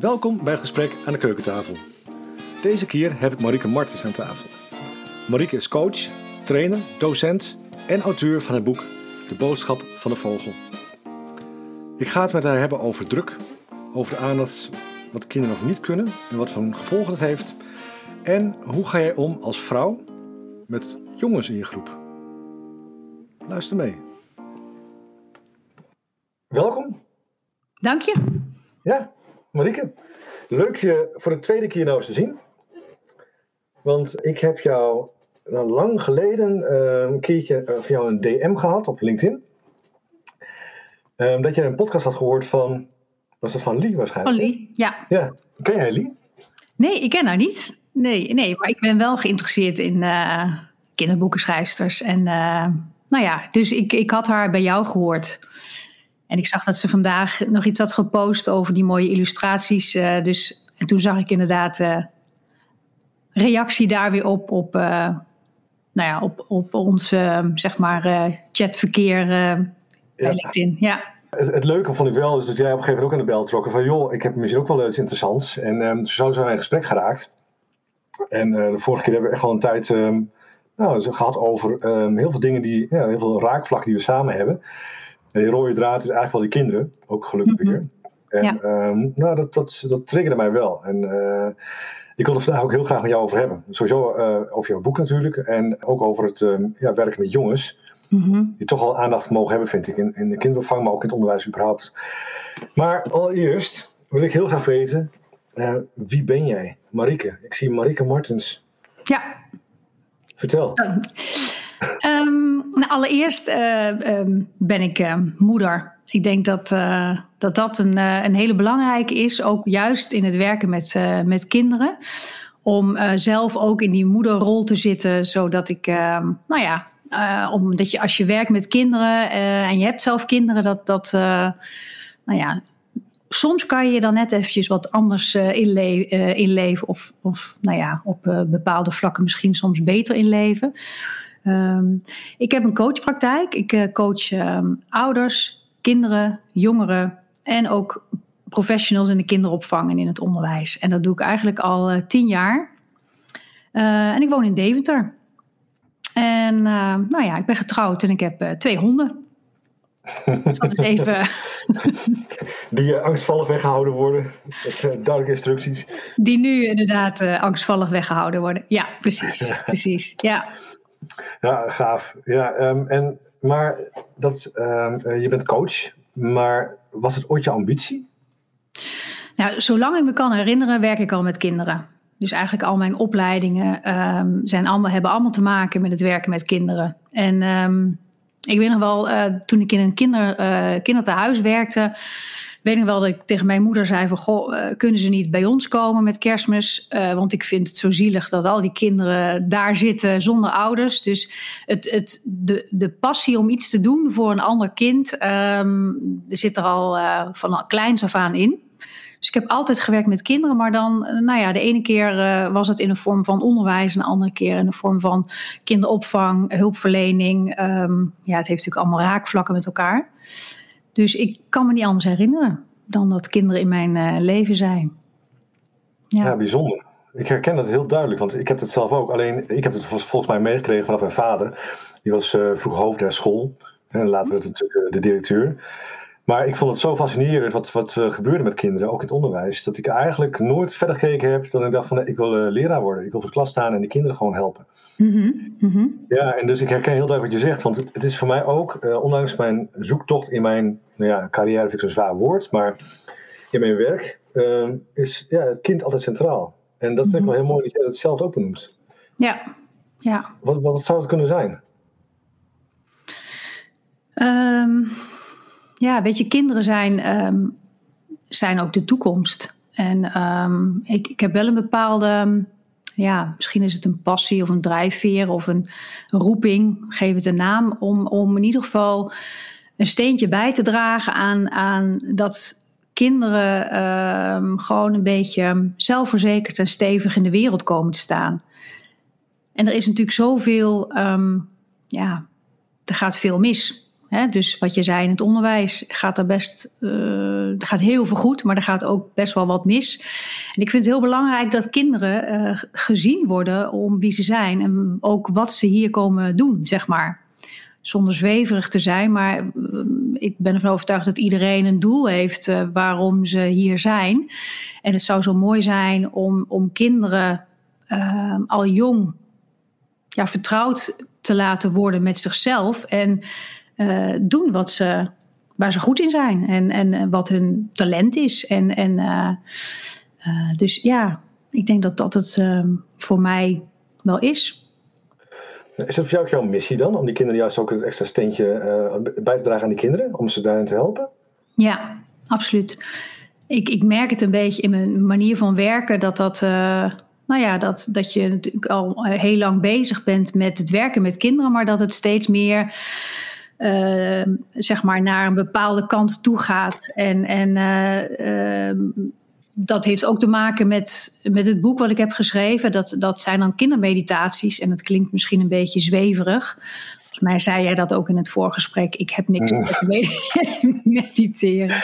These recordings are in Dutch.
Welkom bij het gesprek aan de keukentafel. Deze keer heb ik Marieke Martens aan tafel. Marieke is coach, trainer, docent en auteur van het boek De Boodschap van de Vogel. Ik ga het met haar hebben over druk, over de aandacht wat kinderen nog niet kunnen en wat voor gevolgen het heeft. En hoe ga jij om als vrouw met jongens in je groep? Luister mee. Welkom. Dank je. Ja, Marieke. Leuk je voor de tweede keer nou eens te zien. Want ik heb jou nou, lang geleden uh, een keertje uh, van jou een DM gehad op LinkedIn. Um, dat je een podcast had gehoord van, was dat van Lee waarschijnlijk? Van Lee, ja. Ja, ken jij Lee? Nee, ik ken haar niet. Nee, nee maar ik ben wel geïnteresseerd in uh, kinderboekenschrijfsters. En nou ja, dus ik, ik had haar bij jou gehoord. En ik zag dat ze vandaag nog iets had gepost over die mooie illustraties. Uh, dus, en toen zag ik inderdaad uh, reactie daar weer op, op, uh, nou ja, op, op ons zeg maar, chatverkeer bij LinkedIn. Ja. Het, het, leuke vond ik wel is dat jij op een gegeven moment ook aan de bel trokken van joh, ik heb misschien ook wel iets interessants. En um, zo zijn we in gesprek geraakt. En de vorige keer hebben we echt wel een tijd um, nou, gehad over um, heel veel dingen die, ja, heel veel raakvlakken die we samen hebben. Die rode draad is eigenlijk wel die kinderen, ook gelukkig mm -hmm. weer. En ja. um, nou, dat, dat, dat triggerde mij wel. En uh, ik wil het vandaag ook heel graag met jou over hebben. Sowieso uh, over jouw boek natuurlijk. En ook over het um, ja, werken met jongens. Mm -hmm. Die toch al aandacht mogen hebben, vind ik. In, in de kinderopvang, maar ook in het onderwijs überhaupt. Maar allereerst wil ik heel graag weten. Uh, wie ben jij? Marieke. Ik zie Marieke Martens. Ja. Vertel. Um, nou, allereerst uh, um, ben ik uh, moeder. Ik denk dat uh, dat, dat een, een hele belangrijke is, ook juist in het werken met, met kinderen. Om zelf ook in die moederrol te zitten, zodat ik, ehm, nou ja, omdat je als je werkt met kinderen en je hebt zelf kinderen, dat, dat nou ja, soms kan je dan net eventjes wat anders inle inleven. Of, of nou ja, op bepaalde vlakken misschien soms beter inleven. Um, ik heb een coachpraktijk. Ik coach um, ouders, kinderen, jongeren en ook professionals in de kinderopvang en in het onderwijs. En dat doe ik eigenlijk al tien jaar. en ik woon in Deventer. En nou ja, ik ben getrouwd en ik heb twee honden. Dat even... Die uh, angstvallig weggehouden worden. Dat zijn duidelijke instructies. Die nu inderdaad uh, angstvallig weggehouden worden. Ja, precies. precies. Ja. Ja, gaaf. Ja, um, en, maar dat, um, uh, je bent coach, maar was het ooit je ambitie? Nou, zolang ik me kan herinneren, werk ik al met kinderen. Dus eigenlijk al mijn opleidingen um, zijn allemaal, hebben allemaal te maken met het werken met kinderen. En ik weet nog wel, uh, toen ik in een kinder, uh, werkte, weet ik wel dat ik tegen mijn moeder zei van, goh, uh, kunnen ze niet bij ons komen met kerstmis? want ik vind het zo zielig dat al die kinderen daar zitten zonder ouders. Dus het, het, de, de passie om iets te doen voor een ander kind, um, zit er al van kleins af aan in. Dus ik heb altijd gewerkt met kinderen, maar dan, nou ja, de ene keer was het in een vorm van onderwijs, en de andere keer in een vorm van kinderopvang, hulpverlening. Um, ja, het heeft natuurlijk allemaal raakvlakken met elkaar. Dus ik kan me niet anders herinneren dan dat kinderen in mijn uh, leven zijn. Ja. bijzonder. Ik herken dat heel duidelijk, want ik heb het zelf ook. Alleen, ik heb het volgens mij meegekregen vanaf mijn vader. Die was uh, vroeger hoofd der school. En later werd het natuurlijk de directeur. Maar ik vond het zo fascinerend wat, wat uh, gebeurde met kinderen, ook in het onderwijs, dat ik eigenlijk nooit verder gekeken heb dan ik dacht van nee, ik wil uh, leraar worden. Ik wil voor de klas staan en die kinderen gewoon helpen. Mm-hmm. Mm-hmm. Ja, en dus ik herken heel duidelijk wat je zegt, want het, het is voor mij ook, ondanks mijn zoektocht in mijn nou ja, carrière, vind ik zo'n zwaar woord, maar in mijn werk is ja, het kind altijd centraal. En dat vind mm-hmm. ik wel heel mooi dat jij dat zelf ook benoemt. Ja, ja. Wat, wat zou het kunnen zijn? Um ja, weet je, kinderen zijn, um, zijn ook de toekomst. En um, ik, ik heb wel een bepaalde, ja, misschien is het een passie of een drijfveer of een, roeping, geef het een naam, om, om in ieder geval een steentje bij te dragen aan, aan dat kinderen um, gewoon een beetje zelfverzekerd en stevig in de wereld komen te staan. En er is natuurlijk zoveel, ja, er gaat veel mis Dus wat je zei in het onderwijs gaat er best, er gaat heel veel goed, maar er gaat ook best wel wat mis. En ik vind het heel belangrijk dat kinderen uh, gezien worden om wie ze zijn en ook wat ze hier komen doen, zeg maar. Zonder zweverig te zijn, maar uh, ik ben ervan overtuigd dat iedereen een doel heeft waarom ze hier zijn. En het zou zo mooi zijn om, om kinderen al jong ja, vertrouwd te laten worden met zichzelf. En uh, doen wat ze, waar ze goed in zijn. En, en wat hun talent is. En, en, uh, uh, dus ja, ik denk dat dat het voor mij wel is. Is dat voor jou ook jouw missie dan? Om die kinderen juist ook een extra steentje bij te dragen aan die kinderen? Om ze daarin te helpen? Ja, absoluut. Ik, ik merk het een beetje in mijn manier van werken dat dat nou ja, dat, dat je natuurlijk al heel lang bezig bent met het werken met kinderen, maar dat het steeds meer. Uh, zeg maar naar een bepaalde kant toe gaat. En, en uh, uh, dat heeft ook te maken met, met het boek wat ik heb geschreven. Dat, dat zijn dan kindermeditaties. En dat klinkt misschien een beetje zweverig. Volgens mij zei jij dat ook in het voorgesprek. Ik heb niks met mediteren.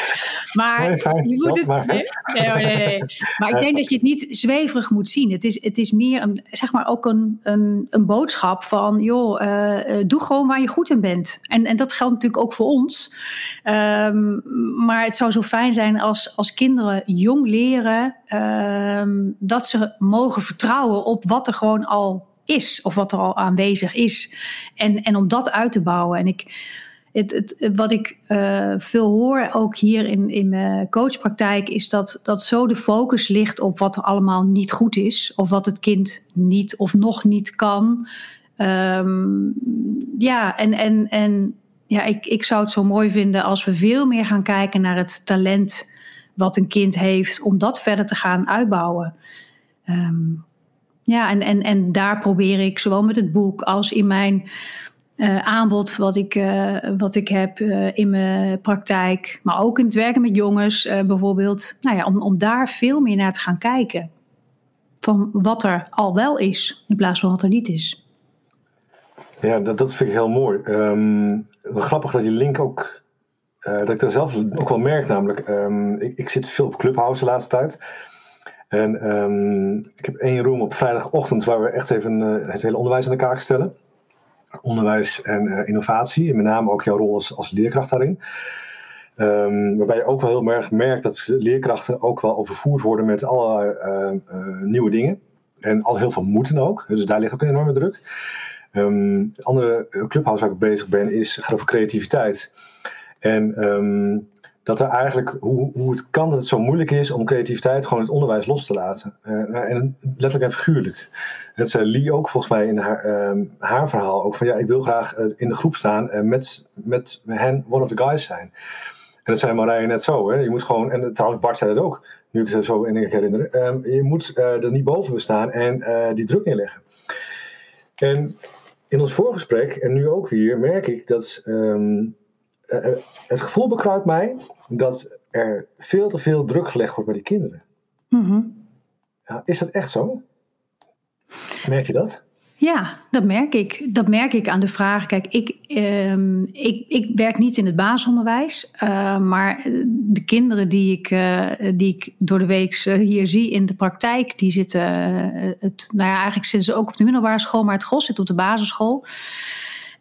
Maar je moet het. Maar. Nee, nee, nee, Maar ik denk dat je het niet zweverig moet zien. Het is, het is meer een, zeg maar ook een, een, een boodschap van: joh, uh, doe gewoon waar je goed in bent. En, en dat geldt natuurlijk ook voor ons. Um, maar het zou zo fijn zijn als, als kinderen jong leren um, dat ze mogen vertrouwen op wat er gewoon al is of wat er al aanwezig is. En, en om dat uit te bouwen. En ik, het, het, wat ik uh, veel hoor, ook hier in, in mijn coachpraktijk, is dat, dat zo de focus ligt op wat er allemaal niet goed is, of wat het kind niet of nog niet kan. Um, ja, en, en, en ja, ik, ik zou het zo mooi vinden als we veel meer gaan kijken naar het talent wat een kind heeft, om dat verder te gaan uitbouwen. Um, ja, en, en, en daar probeer ik zowel met het boek als in mijn uh, aanbod wat ik, uh, wat ik heb uh, in mijn praktijk, maar ook in het werken met jongens bijvoorbeeld, nou ja, om, om daar veel meer naar te gaan kijken. Van wat er al wel is, in plaats van wat er niet is. Ja, dat, dat vind ik heel mooi. Um, grappig dat je link ook, dat ik daar zelf ook wel merk, namelijk, um, ik, ik zit veel op Clubhouse de laatste tijd. En um, ik heb één room op vrijdagochtend waar we echt even uh, het hele onderwijs aan de kaak stellen. Onderwijs en uh, innovatie, en met name ook jouw rol als, leerkracht daarin. Um, waarbij je ook wel heel erg merkt dat leerkrachten ook wel overvoerd worden met allerlei uh, nieuwe dingen. En al heel veel moeten ook, dus daar ligt ook een enorme druk. Um, de andere clubhouse waar ik bezig ben is gaat over creativiteit. En dat er eigenlijk, hoe, hoe het kan dat het zo moeilijk is om creativiteit gewoon het onderwijs los te laten. Uh, en letterlijk en figuurlijk. Dat zei Lee ook volgens mij in haar, uh, haar verhaal ook van ja, ik wil graag uh, in de groep staan en met, met hen one of the guys zijn. En dat zei Marije net zo. Hè? Je moet gewoon, en trouwens Bart zei het ook, nu ik het zo in ik herinner. Um, je moet er niet boven staan en die druk neerleggen. En in ons voorgesprek en nu ook weer merk ik dat um, uh, het gevoel bekruipt mij dat er veel te veel druk gelegd wordt bij die kinderen. Mm-hmm. Ja, is dat echt zo? Merk je dat? Ja, dat merk ik. Dat merk ik aan de vraag. Kijk, ik, uh, ik, ik werk niet in het basisonderwijs. Uh, maar de kinderen die ik, uh, die ik door de week hier zie in de praktijk, die zitten. het, nou ja, eigenlijk zitten ze ook op de middelbare school, maar het gros zit op de basisschool.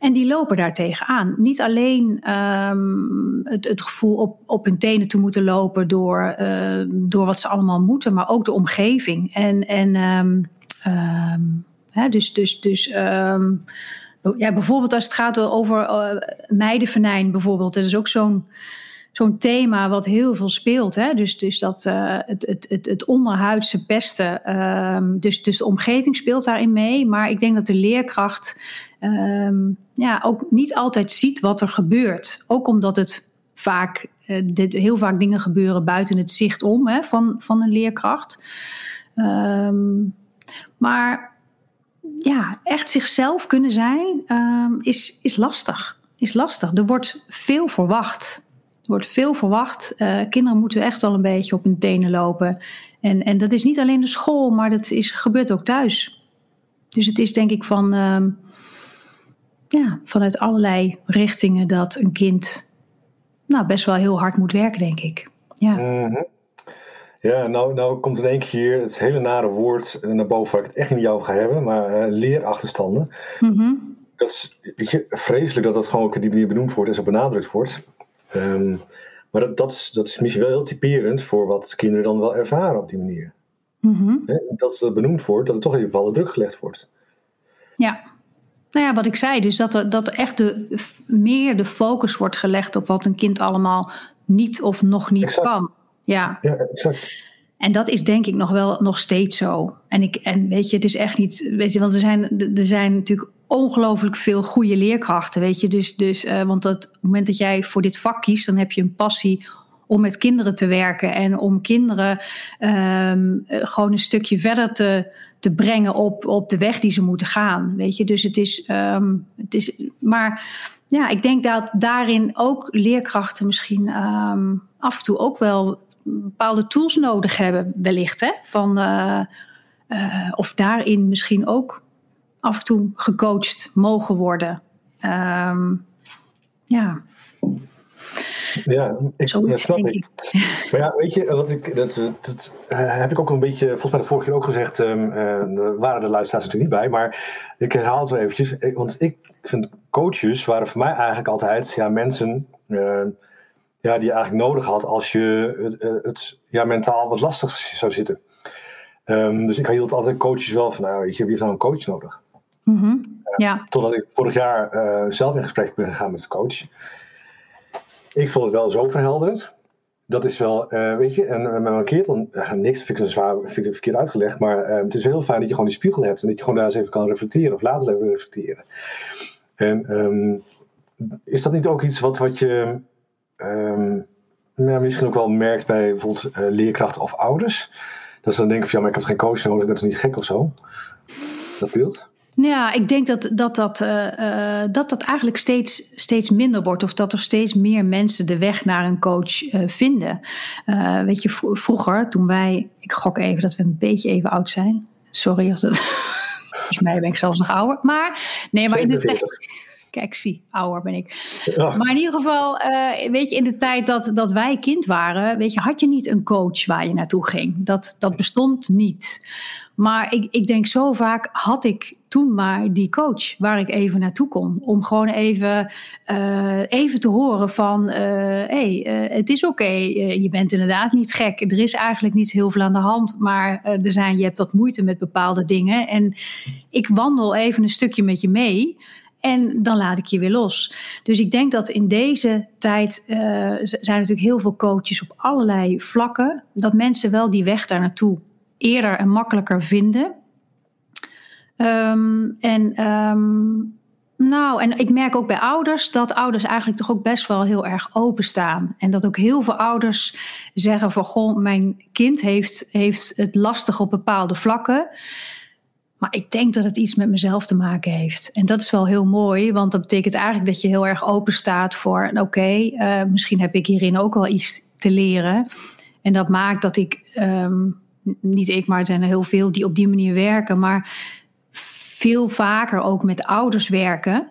En die lopen daar tegenaan. Niet alleen um, het, het, gevoel op, op hun tenen te moeten lopen door, uh, door wat ze allemaal moeten, maar ook de omgeving. En, en um, um, hè, dus, dus, dus ja, bijvoorbeeld als het gaat over uh, meidenvenijn, bijvoorbeeld. Dat is ook zo'n zo'n thema wat heel veel speelt. Hè? Dus, dus dat, uh, het, het, het, het onderhuidse pesten. Dus, dus de omgeving speelt daarin mee. Maar ik denk dat de leerkracht um, ja, ook niet altijd ziet wat er gebeurt. Ook omdat het vaak, dit, heel vaak dingen gebeuren buiten het zicht om hè, van, van een leerkracht. Um, maar ja, echt zichzelf kunnen zijn is, is lastig. Is lastig. Er wordt veel verwacht. Er wordt veel verwacht. Uh, kinderen moeten echt wel een beetje op hun tenen lopen. En, en dat is niet alleen de school, maar dat is, gebeurt ook thuis. Dus het is denk ik van. Ja, vanuit allerlei richtingen dat een kind nou, best wel heel hard moet werken, denk ik. Ja. Mhm. Ja, nou, nou komt in één keer het hele nare woord naar boven waar ik het echt niet jou ga hebben, maar uh, leerachterstanden. Mhm. Dat is je, vreselijk dat dat gewoon op die manier benoemd wordt en zo benadrukt wordt. Ehm, maar dat, dat, is, dat is misschien wel heel typerend voor wat kinderen dan wel ervaren op die manier. Mhm. Dat het benoemd wordt, dat er toch even bepaalde druk gelegd wordt. Ja. Nou ja, wat ik zei, dus dat er, dat er echt de, meer de focus wordt gelegd op wat een kind allemaal niet of nog niet Exact. kan. Ja, Ja, exact. en dat is denk ik nog wel nog steeds zo. En, ik, en weet je, het is echt niet, weet je, want er zijn, er zijn natuurlijk ongelooflijk veel goede leerkrachten, weet je. Dus, dus eh, want dat, op het moment dat jij voor dit vak kiest, dan heb je een passie om met kinderen te werken en om kinderen ehm, eh, gewoon een stukje verder te, te brengen op, op de weg die ze moeten gaan. Weet je, dus het is, ehm, het is maar ja, ik denk dat daarin ook leerkrachten misschien ehm, af en toe ook wel bepaalde tools nodig hebben, wellicht. Hè? Van, eh, eh, of daarin misschien ook af en toe gecoacht mogen worden. Ehm, ja, Ja, ik, ja, snap ik. ik. Maar ja, weet je, wat ik, dat, dat eh, heb ik ook een beetje, volgens mij de vorige keer ook gezegd, ehm, eh, waren de luisteraars natuurlijk niet bij, maar ik herhaal het wel eventjes. Want ik vind coaches waren voor mij eigenlijk altijd ja, mensen eh, ja, die je eigenlijk nodig had als je het, eh, het ja, mentaal wat lastig zou zitten. Ehm, dus ik hield altijd coaches wel van, nou, weet je, wie heeft nou een coach nodig? Mhm. Ja, Totdat ik vorig jaar zelf in gesprek ben gegaan met de coach. Ik vond het wel zo verhelderend. Dat is wel, eh, weet je, en eh, met mijn keert dan eh, niks, vind ik, zwaar, vind ik verkeerd uitgelegd. Maar eh, het is heel fijn dat je gewoon die spiegel hebt en dat je gewoon daar eens even kan reflecteren of later even reflecteren. En ehm, is dat niet ook iets wat, wat je ehm, misschien ook wel merkt bij bijvoorbeeld eh, leerkrachten of ouders? Dat ze dan denken van ja, maar ik heb geen coach nodig, dat is niet gek of zo. Dat beeld? Ja, ik denk dat dat, dat, eh, eh, dat, dat eigenlijk steeds, steeds minder wordt. Of dat er steeds meer mensen de weg naar een coach eh, vinden. Weet je, vro- vroeger, toen wij... Ik gok even dat we een beetje even oud zijn. Sorry als het... Volgens mij ben ik zelfs nog ouder. Maar, nee, maar in de tijd... 47. Kijk, zie, ouder ben ik. Ja. Maar in ieder geval, weet je, in de tijd dat, dat wij kind waren, weet je, had je niet een coach waar je naartoe ging. Dat, dat bestond niet. Maar ik, ik denk zo vaak had ik toen maar die coach waar ik even naartoe kon. Om gewoon even, eh, even te horen van, hé, hey, eh, het is oké, eh, je bent inderdaad niet gek. Er is eigenlijk niet heel veel aan de hand, maar eh, er zijn, je hebt wat moeite met bepaalde dingen. En ik wandel even een stukje met je mee. En dan laat ik je weer los. Dus ik denk dat in deze tijd eh, zijn natuurlijk heel veel coaches op allerlei vlakken. Dat mensen wel die weg daar naartoe eerder en makkelijker vinden. Ehm, en, ehm, nou, en ik merk ook bij ouders dat ouders eigenlijk toch ook best wel heel erg openstaan. En dat ook heel veel ouders zeggen van goh, mijn kind heeft, heeft het lastig op bepaalde vlakken. Maar ik denk dat het iets met mezelf te maken heeft. En dat is wel heel mooi, want dat betekent eigenlijk dat je heel erg open staat voor: oké, eh, misschien heb ik hierin ook wel iets te leren. En dat maakt dat ik, ehm, niet ik, maar er zijn er heel veel die op die manier werken, maar veel vaker ook met ouders werken.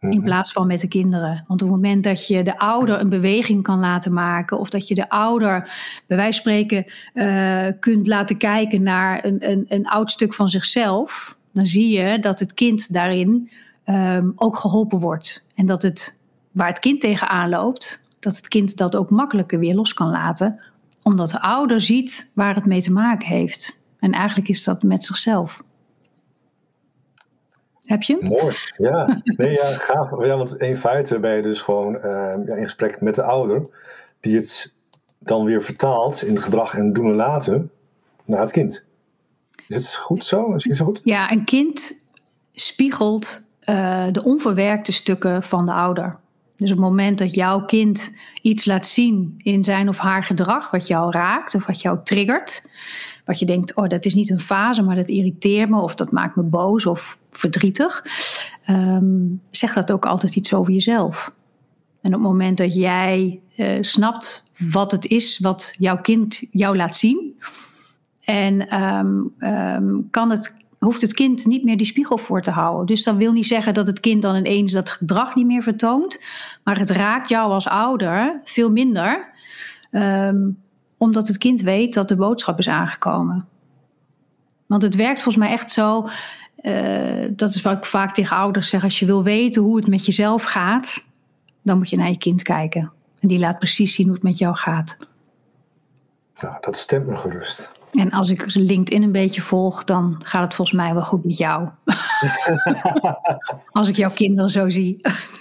In Mhm. plaats van met de kinderen. Want op het moment dat je de ouder een beweging kan laten maken, of dat je de ouder, bij wijze van spreken, eh, kunt laten kijken naar een, een, een oud stuk van zichzelf, dan zie je dat het kind daarin ehm, ook geholpen wordt. En dat het, waar het kind tegenaan loopt, dat het kind dat ook makkelijker weer los kan laten, omdat de ouder ziet waar het mee te maken heeft. En eigenlijk is dat met zichzelf. Heb je? hem? Mooi, ja. Nee, ja, gaaf. Ja, want in feite ben je dus gewoon eh, ja, in gesprek met de ouder, die het dan weer vertaalt in gedrag en doen en laten naar het kind. Is het goed zo? Is het goed? Ja, een kind spiegelt eh, de onverwerkte stukken van de ouder. Dus op het moment dat jouw kind iets laat zien in zijn of haar gedrag, wat jou raakt of wat jou triggert, wat je denkt, oh, dat is niet een fase, maar dat irriteert me of dat maakt me boos of verdrietig, ehm, zeg dat ook altijd iets over jezelf. En op het moment dat jij eh, snapt wat het is wat jouw kind jou laat zien, en ehm, ehm, kan het hoeft het kind niet meer die spiegel voor te houden. Dus dat wil niet zeggen dat het kind dan ineens dat gedrag niet meer vertoont. Maar het raakt jou als ouder veel minder. Omdat het kind weet dat de boodschap is aangekomen. Want het werkt volgens mij echt zo. Uh, dat is wat ik vaak tegen ouders zeg. Als je wil weten hoe het met jezelf gaat, dan moet je naar je kind kijken. En die laat precies zien hoe het met jou gaat. Nou, dat stemt me gerust. En als ik LinkedIn een beetje volg, dan gaat het volgens mij wel goed met jou. als ik jouw kinderen zo zie.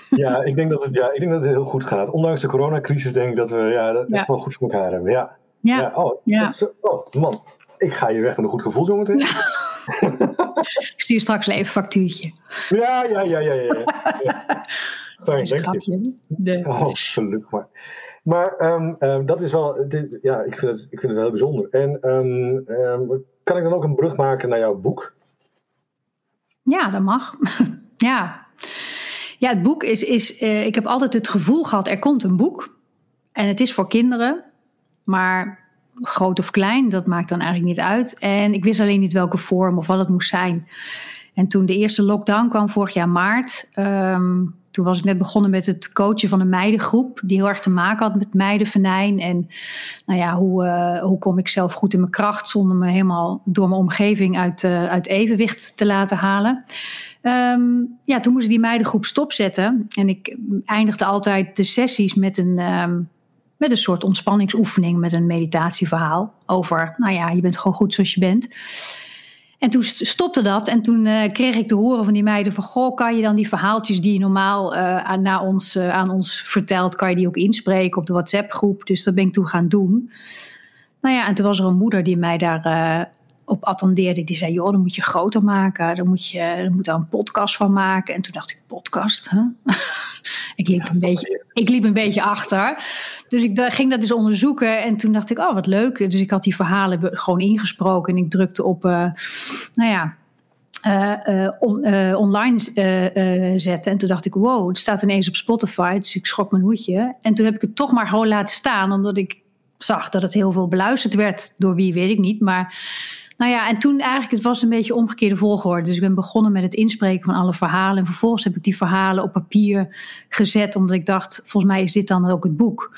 ja, ik denk dat het, ja, ik denk dat het heel goed gaat. Ondanks de coronacrisis denk ik dat we ja, dat echt wel goed voor elkaar hebben. Ja. Ja. ja. Oh, ja. oh, man, ik ga je weg met een goed gevoel zometeen. ik stuur straks even een factuurtje. Ja, ja, ja, ja. ja, ja. Fijn, denk je. Nee. Oh, gelukkig maar. Maar um, um, dat is wel, dit, ja, ik vind, het, ik vind het wel heel bijzonder. En um, kan ik dan ook een brug maken naar jouw boek? Ja, dat mag. ja. Ja, het boek is, is uh, ik heb altijd het gevoel gehad, er komt een boek. En het is voor kinderen, maar groot of klein, dat maakt dan eigenlijk niet uit. En ik wist alleen niet welke vorm of wat het moest zijn. En toen de eerste lockdown kwam vorig jaar maart, um, toen was ik net begonnen met het coachen van een meidengroep. Die heel erg te maken had met meidenvenijn. En nou ja, hoe, uh, hoe kom ik zelf goed in mijn kracht zonder me helemaal door mijn omgeving uit, uh, uit evenwicht te laten halen. Um, ja, toen moest ik die meidengroep stopzetten. En ik eindigde altijd de sessies met een, um, met een soort ontspanningsoefening, met een meditatieverhaal over, nou ja, je bent gewoon goed zoals je bent. En toen stopte dat en toen uh, kreeg ik te horen van die meiden van... goh, kan je dan die verhaaltjes die je normaal uh, aan, naar ons, uh, aan ons vertelt... kan je die ook inspreken op de WhatsApp-groep? Dus dat ben ik toen gaan doen. Nou ja, en toen was er een moeder die mij daar op attendeerde. Die zei, joh, dan moet je groter maken. Dan moet je dan moet daar een podcast van maken. En toen dacht ik, podcast? Huh? ik, liep een beetje, ik liep een beetje achter. Dus ik ging dat eens onderzoeken. En toen dacht ik, oh, wat leuk. Dus ik had die verhalen gewoon ingesproken. En ik drukte op, uh, nou ja... Uh, uh, on, online zetten. En toen dacht ik, wow, het staat ineens op Spotify. Dus ik schrok mijn hoedje. En toen heb ik het toch maar gewoon laten staan, omdat ik zag dat het heel veel beluisterd werd. Door wie weet ik niet. Maar nou ja, en toen eigenlijk, het was een beetje omgekeerde volgorde. Dus ik ben begonnen met het inspreken van alle verhalen. En vervolgens heb ik die verhalen op papier gezet, omdat ik dacht, volgens mij is dit dan ook het boek.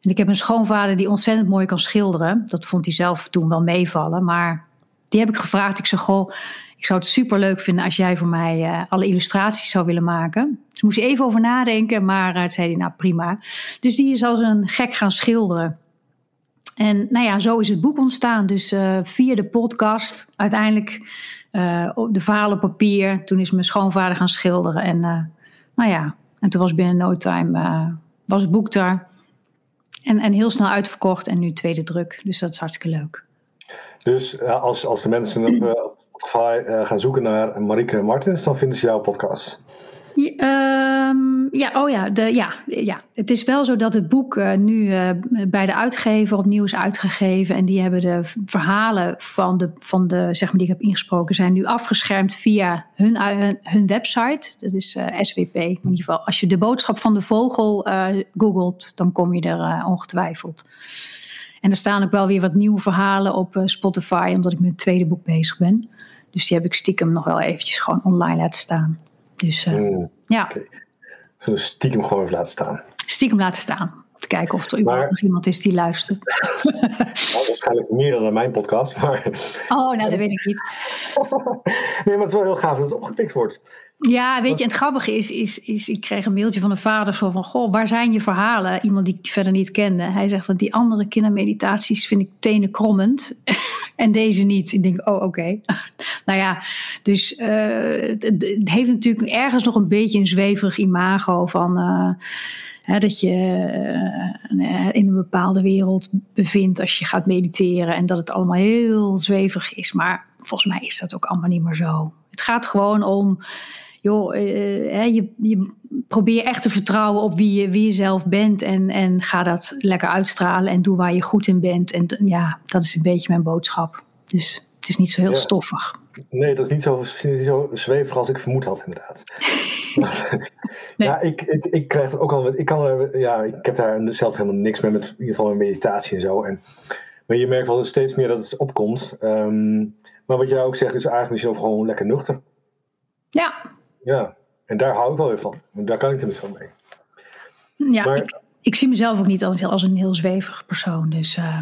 En ik heb een schoonvader die ontzettend mooi kan schilderen. Dat vond hij zelf toen wel meevallen. Maar die heb ik gevraagd. Ik zei, goh, ik zou het super leuk vinden als jij voor mij uh, alle illustraties zou willen maken. Dus moest hij even over nadenken, maar uh, zei hij, nou prima. Dus die is als een gek gaan schilderen. En nou ja, zo is het boek ontstaan. Dus uh, via de podcast, uiteindelijk uh, de verhalen op papier. Toen is mijn schoonvader gaan schilderen. En uh, nou ja, en toen was binnen no time was het boek daar. En, en heel snel uitverkocht en nu tweede druk. Dus dat is hartstikke leuk. Dus als, als de mensen op Spotify gaan zoeken naar Marike Martens, dan vinden ze jouw podcast. Ja, um, ja, oh ja, de, ja, ja, het is wel zo dat het boek uh, nu uh, bij de uitgever opnieuw is uitgegeven. En die hebben de verhalen van de, van de zeg maar, die ik heb ingesproken, zijn nu afgeschermd via hun, hun, hun website. Dat is uh, SWP. In ieder geval, als je de boodschap van de vogel googelt, dan kom je er ongetwijfeld. En er staan ook wel weer wat nieuwe verhalen op Spotify, omdat ik met het tweede boek bezig ben. Dus die heb ik stiekem nog wel eventjes gewoon online laten staan. Dus uh, mm, ja. Okay. Zullen we stiekem gewoon even laten staan? Stiekem laten staan. Te kijken of er überhaupt nog iemand is die luistert. nou, waarschijnlijk meer dan mijn podcast. Maar... Oh, nou dat weet ik niet. nee, maar het is wel heel gaaf dat het opgepikt wordt. Ja, weet je, en het grappige is, is, is, ik kreeg een mailtje van een vader zo van, goh, waar zijn je verhalen? Iemand die ik verder niet kende. Hij zegt, van die andere kindermeditaties vind ik tenen krommend en deze niet. Ik denk, oh, oké. Okay. nou ja, dus uh, het, het, heeft natuurlijk ergens nog een beetje een zweverig imago van... Uh, Hè, dat je uh, in een bepaalde wereld bevindt als je gaat mediteren en dat het allemaal heel zweverig is. Maar volgens mij is dat ook allemaal niet meer zo. Het gaat gewoon om joh, uh, je, je probeer echt te vertrouwen op wie je, wie je zelf bent. En, en ga dat lekker uitstralen en doe waar je goed in bent. En ja, dat is een beetje mijn boodschap. Dus het is niet zo heel stoffig. Nee, dat is niet zo, zo zweverig als ik vermoed had, inderdaad. nee. Ja, ik, ik, ik krijg er ook al. Ik, kan, ja, ik heb daar zelf helemaal niks mee met in ieder geval een meditatie en zo. En Maar je merkt wel steeds meer dat het opkomt. Ehm, maar wat jij ook zegt is eigenlijk misschien ook gewoon lekker nuchter. Ja. Ja, en daar hou ik wel weer van. Daar kan ik tenminste van mee. Ja, maar, ik, ik, zie mezelf ook niet als, als een heel zweverig persoon. Dus uh,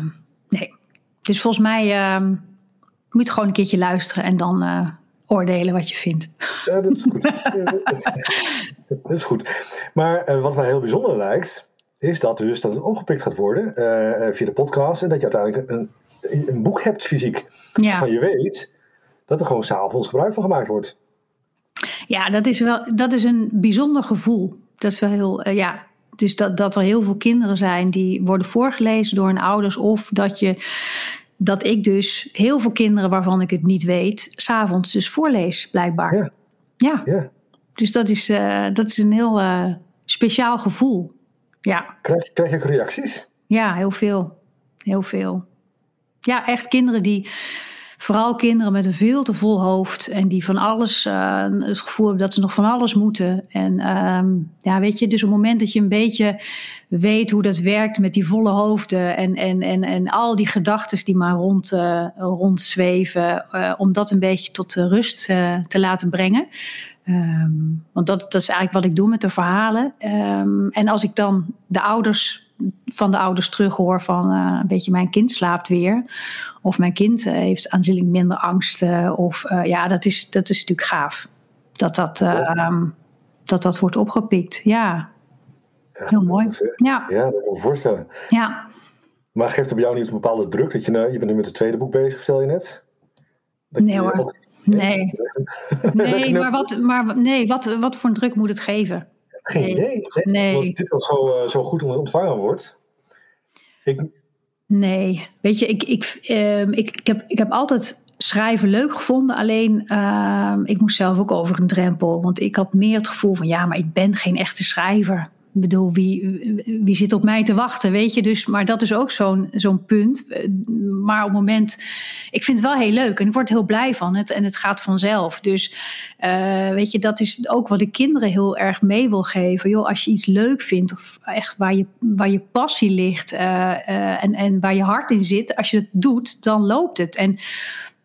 nee. Dus volgens mij uh, moet je gewoon een keertje luisteren en dan uh, oordelen wat je vindt. Ja, dat is goed. dat is goed. Maar uh, wat mij heel bijzonder lijkt, is dat dus dat het opgepikt gaat worden uh, via de podcast en dat je uiteindelijk een, een boek hebt fysiek. Ja. Waarvan je weet dat er gewoon s'avonds gebruik van gemaakt wordt. Ja, dat is wel dat is een bijzonder gevoel. Dat is wel heel, uh, ja. Dus dat, dat er heel veel kinderen zijn die worden voorgelezen door hun ouders. Of dat je dat ik dus heel veel kinderen waarvan ik het niet weet, s'avonds dus voorlees, blijkbaar. Ja. ja. ja. Dus dat is, uh, dat is een heel uh, speciaal gevoel. Ja. Krijg, krijg je ook reacties? Ja, heel veel. Heel veel. Ja, echt kinderen die Vooral kinderen met een veel te vol hoofd en die van alles, uh, het gevoel hebben dat ze nog van alles moeten. En uh, ja, weet je, dus op het moment dat je een beetje weet hoe dat werkt met die volle hoofden en, en, en, en al die gedachten die maar rond, uh, rondzweven, uh, om dat een beetje tot rust te laten brengen. Um, want dat, dat is eigenlijk wat ik doe met de verhalen. Um, en als ik dan de ouders van de ouders terughoor van uh, een beetje mijn kind slaapt weer. Of mijn kind uh, heeft aanzienlijk minder angsten. Of uh, ja, dat is, dat is natuurlijk gaaf. Dat dat, um, dat, dat wordt opgepikt. Ja, ja heel mooi. Ja. ja, dat kan ik me voorstellen. Ja. Maar geeft het bij jou niet een bepaalde druk? Dat je, nou, je bent nu met het tweede boek bezig, vertel je net? Dat nee hoor. Nee. Nee, maar, wat, maar nee, wat, wat voor een druk moet het geven? Geen nee. idee. Nee. De titel zo, uh, zo goed ontvangen wordt. Ik... Nee, weet je, ik, ik, uh, ik, ik, heb, ik heb altijd schrijven leuk gevonden. Alleen uh, ik moest zelf ook over een drempel. Want ik had meer het gevoel van ja, maar ik ben geen echte schrijver. Ik bedoel, wie, wie zit op mij te wachten, weet je? Dus, maar dat is ook zo'n zo'n punt. Maar op het moment, ik vind het wel heel leuk en ik word heel blij van het en het gaat vanzelf. Dus uh, weet je, dat is ook wat ik kinderen heel erg mee wil geven. Joh, als je iets leuk vindt of echt waar je, waar je passie ligt uh, uh, en, en waar je hart in zit, als je het doet, dan loopt het. En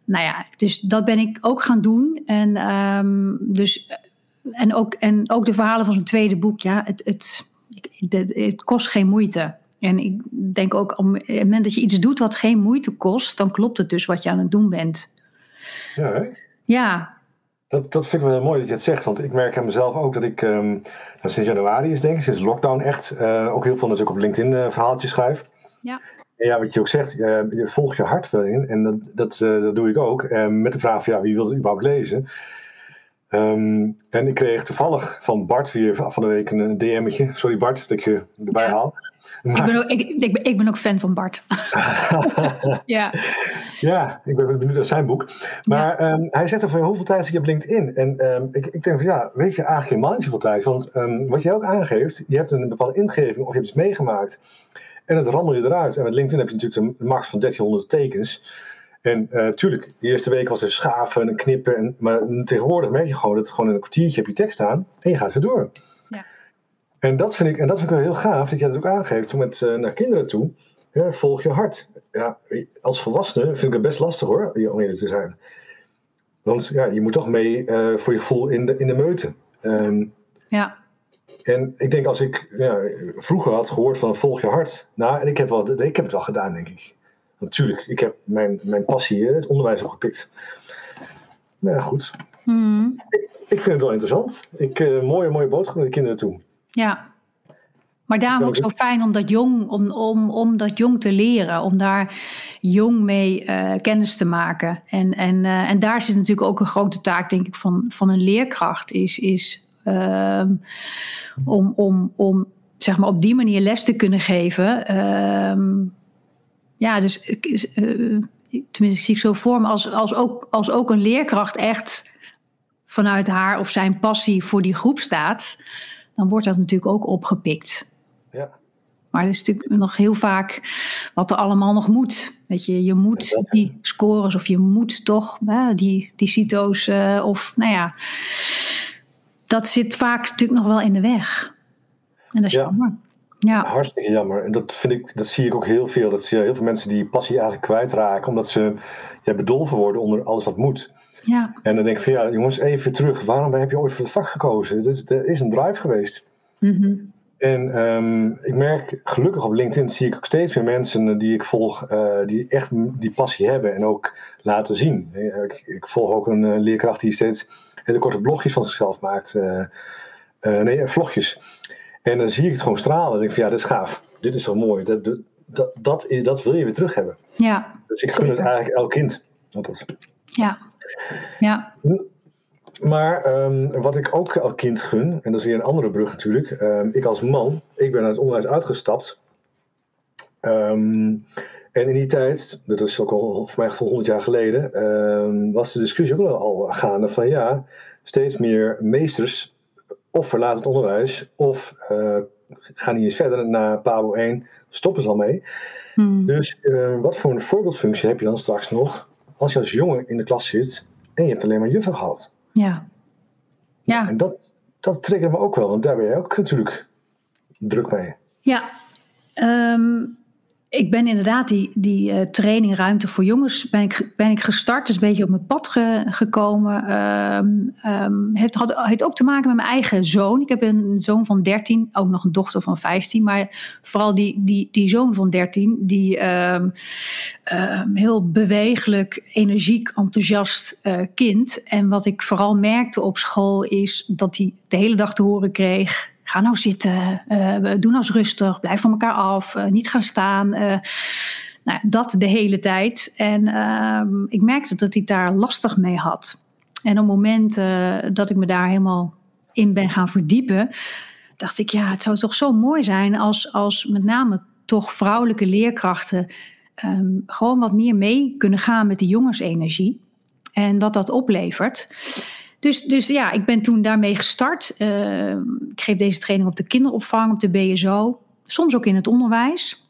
nou ja, dus dat ben ik ook gaan doen. En um, dus en, ook, en ook de verhalen van zijn tweede boek, ja, het, het, het, het kost geen moeite. En ik denk ook, op het moment dat je iets doet wat geen moeite kost, dan klopt het dus wat je aan het doen bent. Ja, hè? Ja. Dat, dat vind ik wel heel mooi dat je het zegt, want ik merk aan mezelf ook dat ik um, nou, sinds januari is denk ik, sinds lockdown echt, uh, ook heel veel natuurlijk op LinkedIn uh, verhaaltjes schrijf. Ja. En ja, wat je ook zegt, uh, je volgt je hart wel in en dat, dat, dat doe ik ook. met de vraag van, ja, wie wil het überhaupt lezen? Um, en ik kreeg toevallig van Bart weer van de week een DM'tje. Sorry Bart dat ik je erbij ja. haal. Maar... Ik, ben ook, ik, ik, ben, ik ben ook fan van Bart. ja. Ja, ik ben benieuwd naar zijn boek. Maar ja. um, hij zegt er van hoeveel tijd zit je op LinkedIn? En um, ik, ik denk van ja, weet je eigenlijk helemaal niet zoveel tijd. Want wat jij ook aangeeft, je hebt een bepaalde ingeving of je hebt iets meegemaakt. En het rammel je eruit. En met LinkedIn heb je natuurlijk de max van 1300 tekens. En uh, tuurlijk, de eerste week was er schaven en knippen. En, maar tegenwoordig merk je gewoon dat het gewoon een kwartiertje op je tekst staan en je gaat weer door. Ja. En dat vind ik, en dat vind ik wel heel gaaf dat jij dat ook aangeeft toen met, uh, naar kinderen toe. Ja, volg je hart. Ja, als volwassene vind ik het best lastig hoor, om eerlijk te zijn. Want ja, je moet toch mee uh, voor je gevoel in de, in de meute. Um, ja. En ik denk als ik ja, vroeger had gehoord van volg je hart. Nou, en ik heb, wel, ik heb het al gedaan, denk ik. Natuurlijk, ik heb mijn, mijn passie, het onderwijs opgepikt. Nou ja, goed. Hmm. Ik, ik, vind het wel interessant. Ik, uh, mooie, mooie boodschap naar de kinderen toe. Ja. Maar daarom ook zo fijn om dat jong, om, om, om dat jong te leren, om daar jong mee uh, kennis te maken. En, en, uh, en daar zit natuurlijk ook een grote taak, denk ik, van, van een leerkracht, is, is uh, om, om, om zeg maar op die manier les te kunnen geven. Ja, dus uh, tenminste zie ik zo voor me als, als, ook, als ook een leerkracht echt vanuit haar of zijn passie voor die groep staat, dan wordt dat natuurlijk ook opgepikt. Ja. Maar er is natuurlijk nog heel vaak wat er allemaal nog moet. Weet je, je moet die scores of je moet toch hè, die, die CITO's uh, of nou ja, dat zit vaak natuurlijk nog wel in de weg. En dat is ja. jammer. Ja. Hartstikke jammer. En dat, vind ik, dat zie ik ook heel veel. Dat zie je heel veel mensen die passie eigenlijk kwijtraken. Omdat ze ja, bedolven worden onder alles wat moet. Ja. En dan denk ik van ja, jongens, even terug. Waarom heb je ooit voor het vak gekozen? Het is, er is een drive geweest. Mhm. En ehm, ik merk gelukkig op LinkedIn zie ik ook steeds meer mensen die ik volg, eh, die echt die passie hebben en ook laten zien. Ik, ik volg ook een uh, leerkracht die steeds hele korte blogjes van zichzelf maakt. Uh, nee, vlogjes. En dan zie ik het gewoon stralen. Denk ik van ja, dit is gaaf. Dit is zo mooi. Dat, dat, dat, dat wil je weer terug hebben. Ja. Dus ik gun het eigenlijk elk kind. Dat, ja. Ja. Maar um, wat ik ook elk kind gun, en dat is weer een andere brug natuurlijk. Um, ik als man, ik ben uit het onderwijs uitgestapt. Um, en in die tijd, dat is ook al voor mij gevoel 100 jaar geleden, was de discussie ook al gaande van ja, steeds meer meesters of verlaten het onderwijs of uh, gaan niet eens verder naar PABO 1, stoppen ze al mee. Hmm. Dus uh, wat voor een voorbeeldfunctie heb je dan straks nog als je als jongen in de klas zit en je hebt alleen maar juffen gehad? Ja. Ja. En dat, dat triggert me ook wel, want daar ben je ook natuurlijk druk mee. Ja. Um, ik ben inderdaad die, die Ruimte voor Jongens ben ik, ben ik gestart. is een beetje op mijn pad ge, gekomen. Um, heeft, had, heeft ook te maken met mijn eigen zoon. Ik heb een zoon van 13, ook nog een dochter van 15. Maar vooral die, die, die zoon van 13, die heel bewegelijk, energiek, enthousiast uh, kind. En wat ik vooral merkte op school is dat hij de hele dag te horen kreeg Ga nou zitten, uh, doe nou eens rustig, blijf van elkaar af, uh, niet gaan staan. Nou, dat de hele tijd. En ehm, ik merkte dat hij daar lastig mee had. En op het moment dat ik me daar helemaal in ben gaan verdiepen, dacht ik, ja, het zou toch zo mooi zijn als, als met name toch vrouwelijke leerkrachten um, gewoon wat meer mee kunnen gaan met die jongensenergie. En wat dat oplevert. Dus, dus ja, ik ben toen daarmee gestart. Uh, ik geef deze training op de kinderopvang, op de BSO. Soms ook in het onderwijs.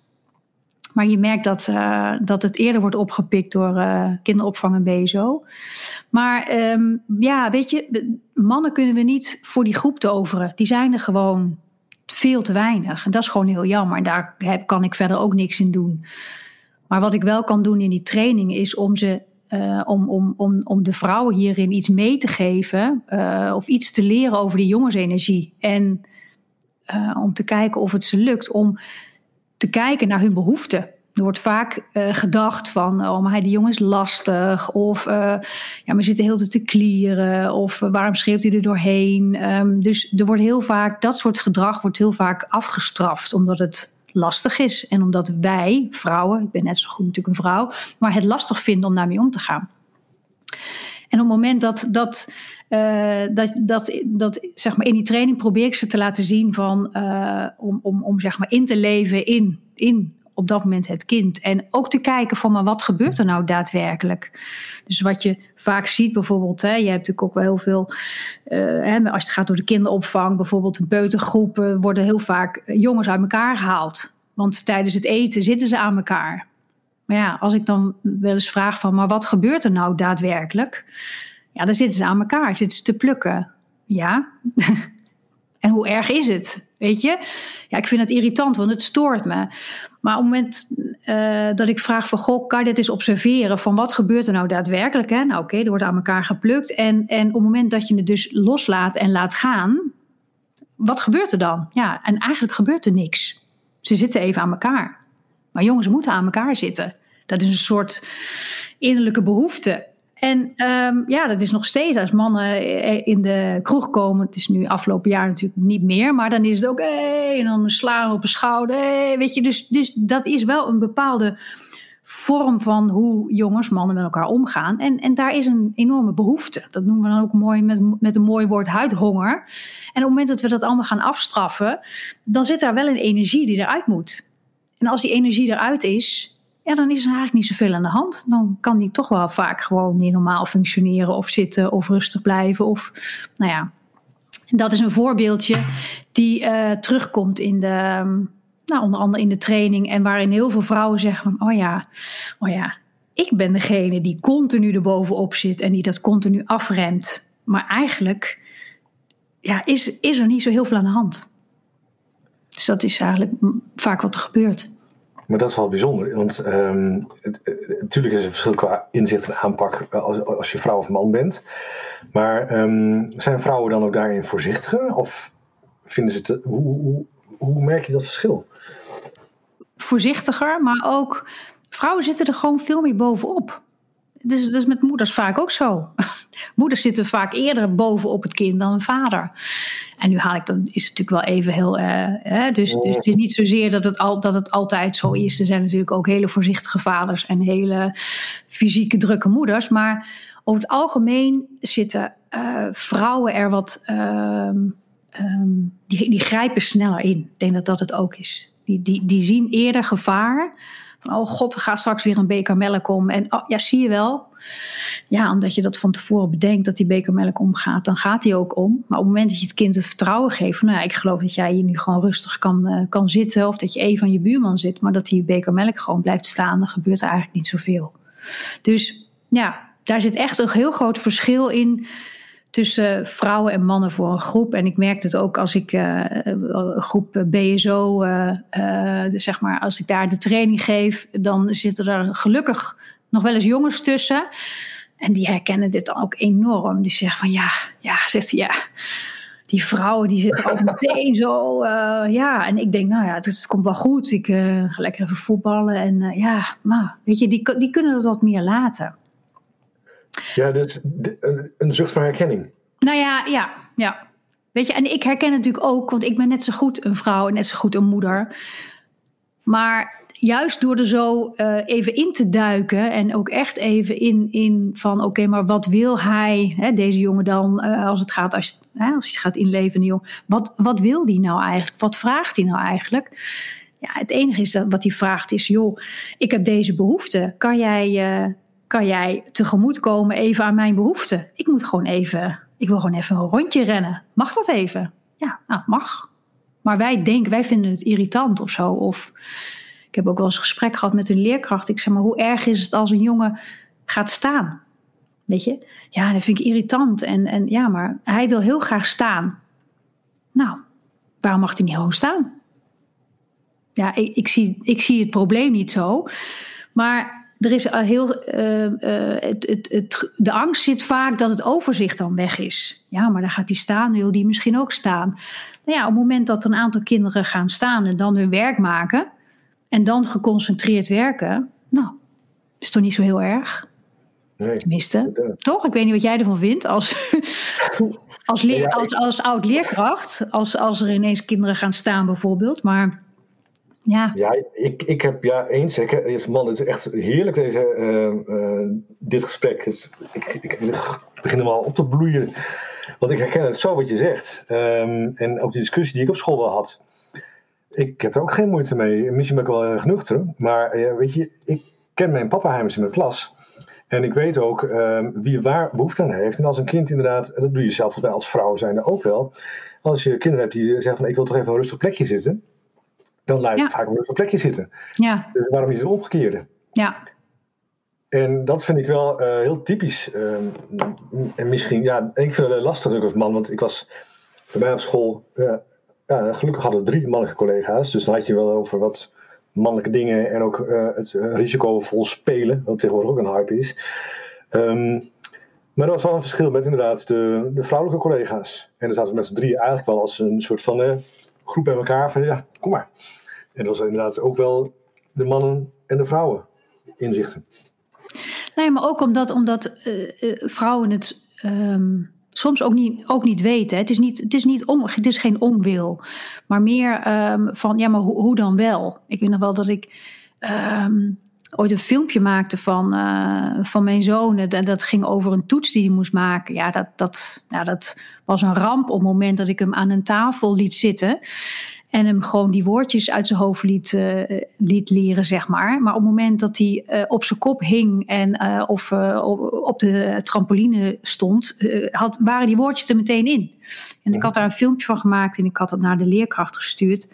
Maar je merkt dat, uh, dat het eerder wordt opgepikt door uh, kinderopvang en BSO. Maar um, ja, weet je, mannen kunnen we niet voor die groep toveren. Die zijn er gewoon veel te weinig. En dat is gewoon heel jammer. En daar kan ik verder ook niks in doen. Maar wat ik wel kan doen in die training is om ze uh, om, om, om, om de vrouwen hierin iets mee te geven uh, of iets te leren over de jongensenergie. En uh, om te kijken of het ze lukt om te kijken naar hun behoeften. Er wordt vaak gedacht van, oh maar die jongen is lastig. Of ja, maar zit de te klieren. Of waarom schreeuwt hij er doorheen? Um, dus er wordt heel vaak, dat soort gedrag wordt heel vaak afgestraft. Omdat het lastig is. En omdat wij, vrouwen, ik ben net zo goed natuurlijk een vrouw, maar het lastig vinden om daarmee om te gaan. En op het moment dat, dat, uh, dat, dat, dat zeg maar in die training probeer ik ze te laten zien van, uh, om, om, om zeg maar in te leven in, in op dat moment het kind. En ook te kijken van, maar wat gebeurt er nou daadwerkelijk? Dus wat je vaak ziet bijvoorbeeld, hè, je hebt natuurlijk ook wel heel veel, uh, hè, als het gaat door de kinderopvang, bijvoorbeeld peutergroepen, worden heel vaak jongens uit elkaar gehaald. Want tijdens het eten zitten ze aan elkaar. Maar ja, als ik dan wel eens vraag van, maar wat gebeurt er nou daadwerkelijk? Ja, dan zitten ze aan elkaar, zitten ze te plukken. Ja. en hoe erg is het? Weet je? Ja, ik vind het irritant, want het stoort me. Maar op het moment uh, dat ik vraag van, goh, kan je dit eens observeren? Van wat gebeurt er nou daadwerkelijk? Hè? Nou oké, er wordt aan elkaar geplukt. En, en op het moment dat je het dus loslaat en laat gaan, wat gebeurt er dan? Ja, en eigenlijk gebeurt er niks. Ze zitten even aan elkaar. Maar jongens moeten aan elkaar zitten. Dat is een soort innerlijke behoefte. En um, ja, dat is nog steeds als mannen in de kroeg komen. Het is nu afgelopen jaar natuurlijk niet meer. Maar dan is het ook, en dan slaan op een schouder. Weet je, dus, dus dat is wel een bepaalde vorm van hoe jongens, mannen met elkaar omgaan. En, en daar is een enorme behoefte. Dat noemen we dan ook mooi met, met een mooi woord huidhonger. En op het moment dat we dat allemaal gaan afstraffen, dan zit daar wel een energie die eruit moet. En als die energie eruit is, ja, dan is er eigenlijk niet zoveel aan de hand. Dan kan die toch wel vaak gewoon niet normaal functioneren of zitten of rustig blijven. Of, nou ja, dat is een voorbeeldje die uh, terugkomt in de, nou, onder andere in de training. En waarin heel veel vrouwen zeggen van, oh ja, oh ja, ik ben degene die continu erbovenop zit en die dat continu afremt. Maar eigenlijk ja, is, is er niet zo heel veel aan de hand. Dus dat is eigenlijk vaak wat er gebeurt. Maar dat is wel bijzonder, want ehm, het, natuurlijk is er verschil qua inzicht en aanpak als, als je vrouw of man bent. Maar ehm, zijn vrouwen dan ook daarin voorzichtiger? Of vinden ze het, hoe, hoe, hoe merk je dat verschil? Voorzichtiger, maar ook vrouwen zitten er gewoon veel meer bovenop. Dus dat is met moeders vaak ook zo. Moeders zitten vaak eerder bovenop het kind dan een vader. En nu haal ik dan is het natuurlijk wel even heel. Hè, dus, dus, het is niet zozeer dat het, al, dat het altijd zo is. Er zijn natuurlijk ook hele voorzichtige vaders en hele fysieke drukke moeders. Maar over het algemeen zitten uh, vrouwen er wat. Uh, um, die, die grijpen sneller in. Ik denk dat dat het ook is. Die, die, die zien eerder gevaar. Oh god, er gaat straks weer een beker melk om. En oh, ja, zie je wel. Ja, omdat je dat van tevoren bedenkt dat die beker melk omgaat, dan gaat die ook om. Maar op het moment dat je het kind het vertrouwen geeft, nou ja, ik geloof dat jij hier nu gewoon rustig kan, uh, kan zitten, of dat je even aan je buurman zit, maar dat die beker melk gewoon blijft staan, dan gebeurt er eigenlijk niet zoveel. Dus ja, daar zit echt een heel groot verschil in tussen vrouwen en mannen voor een groep. En ik merk het ook als ik uh, groep BSO, uh, uh, zeg maar, als ik daar de training geef, dan zitten er gelukkig nog wel eens jongens tussen. En die herkennen dit dan ook enorm. Die zeggen van ja, ja, zegt ja. Die vrouwen die zitten altijd meteen zo, ja. En ik denk, nou ja, het, het komt wel goed. Ik ga lekker even voetballen. En ja, nou, weet je, die, die kunnen dat wat meer laten. Ja, dus een zucht van herkenning. Nou ja, ja, ja. Weet je, en ik herken het natuurlijk ook, want ik ben net zo goed een vrouw en net zo goed een moeder. Maar juist door er zo uh, even in te duiken en ook echt even in, in van oké, maar wat wil hij, hè, deze jongen dan, uh, als het gaat, als, hè, als hij gaat inleven, de wat, wat wil die nou eigenlijk? Wat vraagt hij nou eigenlijk? Ja, het enige is dat wat hij vraagt is, joh, ik heb deze behoefte. Kan jij, uh, kan jij tegemoetkomen even aan mijn behoeften? Ik moet gewoon even, ik wil gewoon even een rondje rennen. Mag dat even? Ja, nou, mag. Maar wij denken, wij vinden het irritant of zo. Of ik heb ook wel eens een gesprek gehad met een leerkracht. Ik zeg maar, hoe erg is het als een jongen gaat staan? Weet je? Ja, dat vind ik irritant. En, en ja, maar hij wil heel graag staan. Nou, waarom mag hij niet gewoon staan? Ja, ik, ik, zie, ik zie het probleem niet zo. Maar er is heel, uh, uh, het, het, het, de angst zit vaak dat het overzicht dan weg is. Ja, maar dan gaat die staan, wil die misschien ook staan. Nou ja, op het moment dat een aantal kinderen gaan staan en dan hun werk maken en dan geconcentreerd werken, nou, is toch niet zo heel erg. Nee, Tenminste, toch? Ik weet niet wat jij ervan vindt als, als, leer, als, als oud leerkracht, als, als er ineens kinderen gaan staan bijvoorbeeld, maar ja, ja ik, ik heb ja eens. Ik, man, het is echt heerlijk deze, uh, uh, dit gesprek. Ik, ik, begin hem al op te bloeien. Want ik herken het zo wat je zegt. Um, en ook die discussie die ik op school wel had. Ik heb er ook geen moeite mee. Misschien ben ik wel genoeg te. Maar uh, weet je, ik ken mijn pappenheimers in mijn klas. En ik weet ook wie waar behoefte aan heeft. En als een kind inderdaad, dat doe je zelf volgens mij als vrouw zijnde ook wel. Als je kinderen hebt die zeggen van ik wil toch even een rustig plekje zitten dan laat je ja. vaak op een plekje zitten. Ja. Dus waarom is het omgekeerde? Ja. En dat vind ik wel uh, heel typisch. Uh, en misschien, ja, ik vind het lastig natuurlijk als man, want ik was bij mij op school, uh, ja, gelukkig hadden we drie mannelijke collega's, dus dan had je wel over wat mannelijke dingen en ook uh, het risicovol spelen, wat tegenwoordig ook een hype is. Um, maar er was wel een verschil met inderdaad de, de vrouwelijke collega's. En dan zaten we met z'n drie eigenlijk wel als een soort van groep bij elkaar van ja, kom maar. En dat was inderdaad ook wel de mannen en de vrouwen inzichten. Nee, maar ook omdat, omdat uh, uh, vrouwen het um, soms ook niet, ook niet weten. Het is, niet, het, is niet om, het is geen onwil, maar meer um, van ja, maar hoe, hoe dan wel? Ik weet nog wel dat ik. Um, ooit een filmpje maakte van, uh, van mijn zoon. En dat ging over een toets die hij moest maken. Ja dat, dat, ja, dat was een ramp op het moment dat ik hem aan een tafel liet zitten. En hem gewoon die woordjes uit zijn hoofd liet, uh, liet leren, zeg maar. Maar op het moment dat hij uh, op zijn kop hing en uh, of op de trampoline stond, had, waren die woordjes er meteen in. En ik had daar een filmpje van gemaakt en ik had het naar de leerkracht gestuurd.